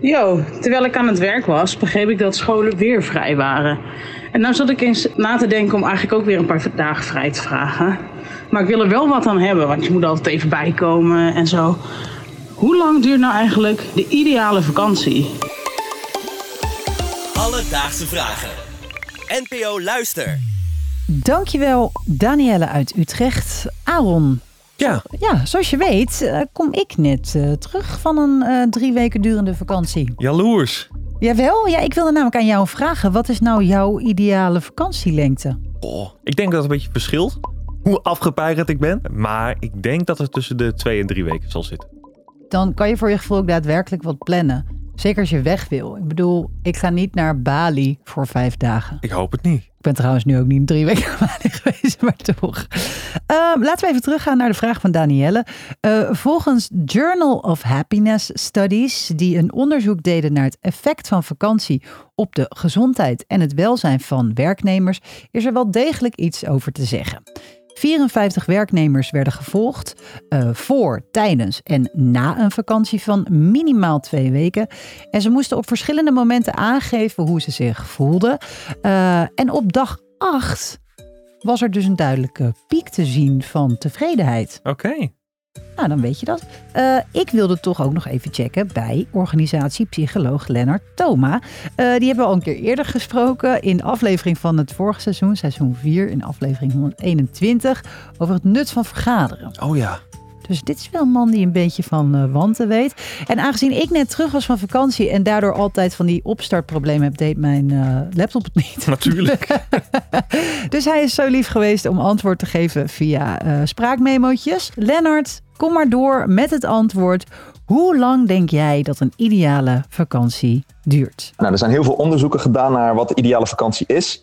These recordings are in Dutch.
Yo, terwijl ik aan het werk was, begreep ik dat scholen weer vrij waren. En nou zat ik eens na te denken om eigenlijk ook weer een paar dagen vrij te vragen. Maar ik wil er wel wat aan hebben, want je moet altijd even bijkomen en zo. Hoe lang duurt nou eigenlijk de ideale vakantie? Alledaagse vragen. NPO Luister. Dankjewel, Danielle uit Utrecht. Aaron. Ja. Ja, zoals je weet eh, kom ik net eh, terug van een eh, drie weken durende vakantie. Jaloers. Jawel, ja, ik wilde namelijk aan jou vragen. Wat is nou jouw ideale vakantielengte? Oh, ik denk dat het een beetje verschilt hoe afgepeigerd ik ben. Maar ik denk dat het tussen de twee en drie weken zal zitten. Dan kan je voor je gevoel ook daadwerkelijk wat plannen. Zeker als je weg wil. Ik bedoel, ik ga niet naar Bali voor vijf dagen. Ik hoop het niet. Ik ben trouwens nu ook niet drie weken geweest, maar toch. Ehm, laten we even teruggaan naar de vraag van Danielle. Uh, volgens Journal of Happiness Studies, die een onderzoek deden naar het effect van vakantie op de gezondheid en het welzijn van werknemers, is er wel degelijk iets over te zeggen. 54 werknemers werden gevolgd uh, voor, tijdens en na een vakantie van minimaal twee weken. En ze moesten op verschillende momenten aangeven hoe ze zich voelden. Uh, en op dag 8 was er dus een duidelijke piek te zien van tevredenheid. Oké. Nou, dan weet je dat. Uh, ik wilde toch ook nog even checken bij organisatie psycholoog Lennart Thoma. Uh, die hebben we al een keer eerder gesproken in de aflevering van het vorige seizoen, seizoen 4, in aflevering 121, over het nut van vergaderen. Oh ja. Dus dit is wel een man die een beetje van uh, wanten weet. En aangezien ik net terug was van vakantie en daardoor altijd van die opstartproblemen heb, deed mijn uh, laptop het niet. Natuurlijk. dus hij is zo lief geweest om antwoord te geven via uh, spraakmemootjes. Lennart, kom maar door met het antwoord. Hoe lang denk jij dat een ideale vakantie duurt? Nou, er zijn heel veel onderzoeken gedaan naar wat de ideale vakantie is.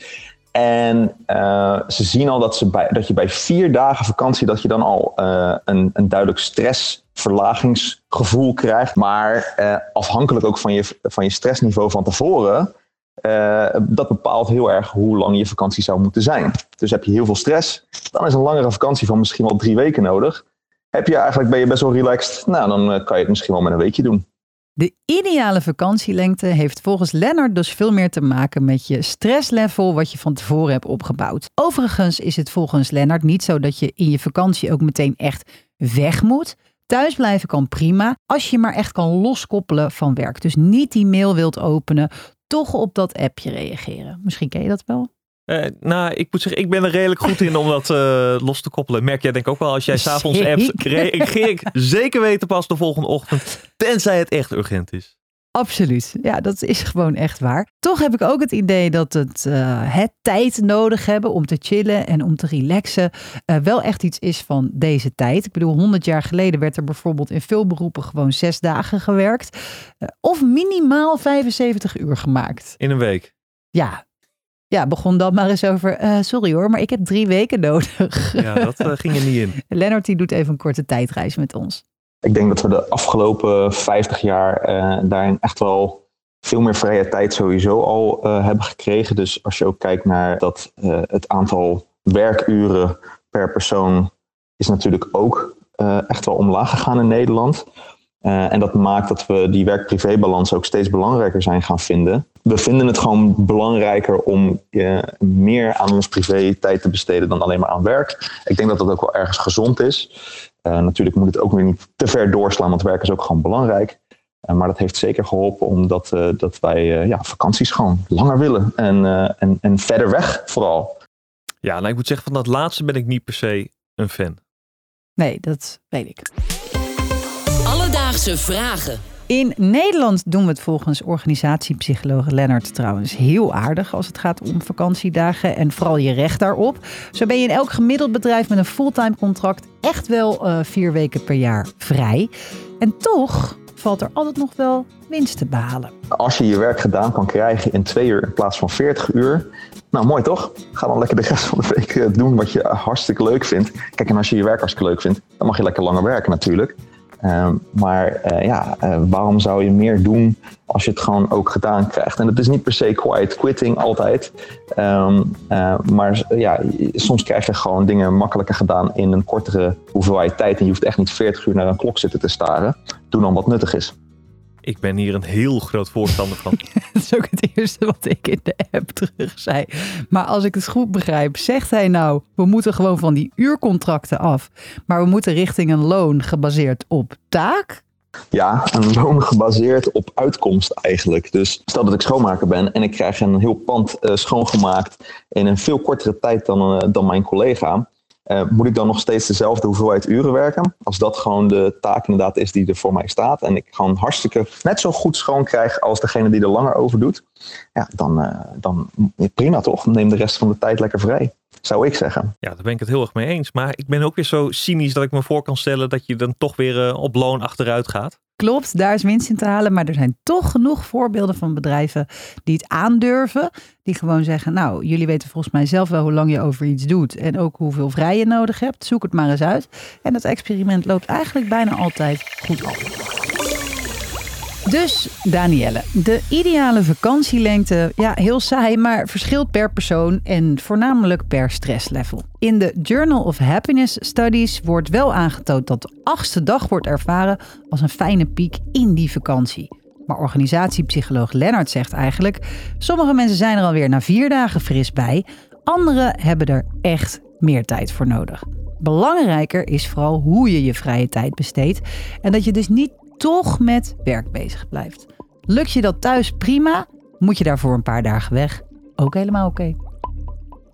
En uh, ze zien al dat, ze bij, dat je bij vier dagen vakantie dat je dan al uh, een, een duidelijk stressverlagingsgevoel krijgt. Maar uh, afhankelijk ook van je, van je stressniveau van tevoren, dat bepaalt heel erg hoe lang je vakantie zou moeten zijn. Dus heb je heel veel stress, dan is een langere vakantie van misschien wel drie weken nodig. Heb je eigenlijk, ben je best wel relaxed, nou dan kan je het misschien wel met een weekje doen. De ideale vakantielengte heeft volgens Lennart dus veel meer te maken met je stresslevel wat je van tevoren hebt opgebouwd. Overigens is het volgens Lennart niet zo dat je in je vakantie ook meteen echt weg moet. Thuisblijven kan prima, als je maar echt kan loskoppelen van werk. Dus niet die mail wilt openen, toch op dat appje reageren. Misschien ken je dat wel? Uh, nou, ik moet zeggen, ik ben er redelijk goed in om dat uh, los te koppelen. Merk jij denk ook wel, als jij s'avonds appt, reageer ik zeker weten pas de volgende ochtend. Tenzij het echt urgent is. Absoluut. Ja, dat is gewoon echt waar. Toch heb ik ook het idee dat het, uh, het tijd nodig hebben om te chillen en om te relaxen wel echt iets is van deze tijd. Ik bedoel, 100 jaar geleden werd er bijvoorbeeld in veel beroepen gewoon zes dagen gewerkt. of minimaal 75 uur gemaakt. In een week? Ja, ja, begon dan maar eens over. Uh, sorry hoor, maar ik heb drie weken nodig. Ja, dat uh, ging er niet in. Lennart die doet even een korte tijdreis met ons. Ik denk dat we de afgelopen 50 jaar uh, daarin echt wel veel meer vrije tijd sowieso al hebben gekregen. Dus als je ook kijkt naar dat het aantal werkuren per persoon is natuurlijk ook echt wel omlaag gegaan in Nederland. Uh, en dat maakt dat we die werk-privé-balans ook steeds belangrijker zijn gaan vinden. We vinden het gewoon belangrijker om uh, meer aan ons privé tijd te besteden dan alleen maar aan werk. Ik denk dat dat ook wel ergens gezond is. Uh, natuurlijk moet het ook weer niet te ver doorslaan, want werk is ook gewoon belangrijk. maar dat heeft zeker geholpen omdat dat wij ja, vakanties gewoon langer willen en, en, en verder weg vooral. Ja, nou ik moet zeggen, van dat laatste ben ik niet per se een fan. Nee, dat weet ik. Alledaagse vragen. In Nederland doen we het volgens organisatiepsycholoog Lennart trouwens heel aardig als het gaat om vakantiedagen en vooral je recht daarop. Zo ben je in elk gemiddeld bedrijf met een fulltime contract echt wel uh, vier weken per jaar vrij. En toch valt er altijd nog wel winst te behalen. Als je je werk gedaan kan krijgen in twee uur in plaats van 40 uur, nou, mooi toch? Ga dan lekker de rest van de week doen wat je hartstikke leuk vindt. Kijk, en als je je werk hartstikke leuk vindt, dan mag je lekker langer werken natuurlijk. Uh, maar uh, ja, uh, waarom zou je meer doen als je het gewoon ook gedaan krijgt? En het is niet per se quiet quitting altijd. Um, maar ja, soms krijg je gewoon dingen makkelijker gedaan in een kortere hoeveelheid tijd. En je hoeft echt niet 40 uur naar een klok zitten te staren. Doe dan wat nuttig is. Ik ben hier een heel groot voorstander van. Dat is ook het eerste wat ik in de app terug zei. Maar als ik het goed begrijp, zegt hij nou: we moeten gewoon van die uurcontracten af. Maar we moeten richting een loon gebaseerd op taak. Ja, een loon gebaseerd op uitkomst eigenlijk. Dus stel dat ik schoonmaker ben en ik krijg een heel pand uh, schoongemaakt in een veel kortere tijd dan, uh, dan mijn collega. Uh, moet ik dan nog steeds dezelfde hoeveelheid uren werken? Als dat gewoon de taak inderdaad is die er voor mij staat. En ik gewoon hartstikke net zo goed schoon krijg als degene die er langer over doet. Ja, dan, dan prima toch? Neem de rest van de tijd lekker vrij. Zou ik zeggen. Ja, daar ben ik het heel erg mee eens. Maar ik ben ook weer zo cynisch dat ik me voor kan stellen dat je dan toch weer op loon achteruit gaat. Klopt, daar is winst in te halen. Maar er zijn toch genoeg voorbeelden van bedrijven die het aandurven. Die gewoon zeggen, nou, jullie weten volgens mij zelf wel hoe lang je over iets doet. En ook hoeveel vrij je nodig hebt. Zoek het maar eens uit. En dat experiment loopt eigenlijk bijna altijd goed af. Dus, Danielle, de ideale vakantielengte, ja, heel saai, maar verschilt per persoon en voornamelijk per stresslevel. In de Journal of Happiness Studies wordt wel aangetoond dat de achtste dag wordt ervaren als een fijne piek in die vakantie. Maar organisatiepsycholoog Lennart zegt eigenlijk: sommige mensen zijn er alweer na vier dagen fris bij, anderen hebben er echt meer tijd voor nodig. Belangrijker is vooral hoe je je vrije tijd besteedt en dat je dus niet toch met werk bezig blijft. Lukt je dat thuis prima? Moet je daarvoor een paar dagen weg? Ook helemaal oké.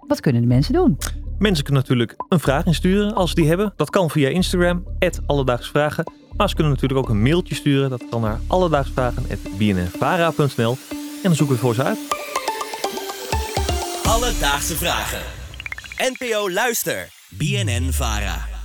Wat kunnen de mensen doen? Mensen kunnen natuurlijk een vraag insturen als ze die hebben. Dat kan via Instagram, alledaagsvragen. Maar ze kunnen natuurlijk ook een mailtje sturen. Dat kan naar alledaagsvragen.bnnvara.nl En dan zoeken we voor ze uit. Alledaagse vragen. NPO Luister. BNN Vara.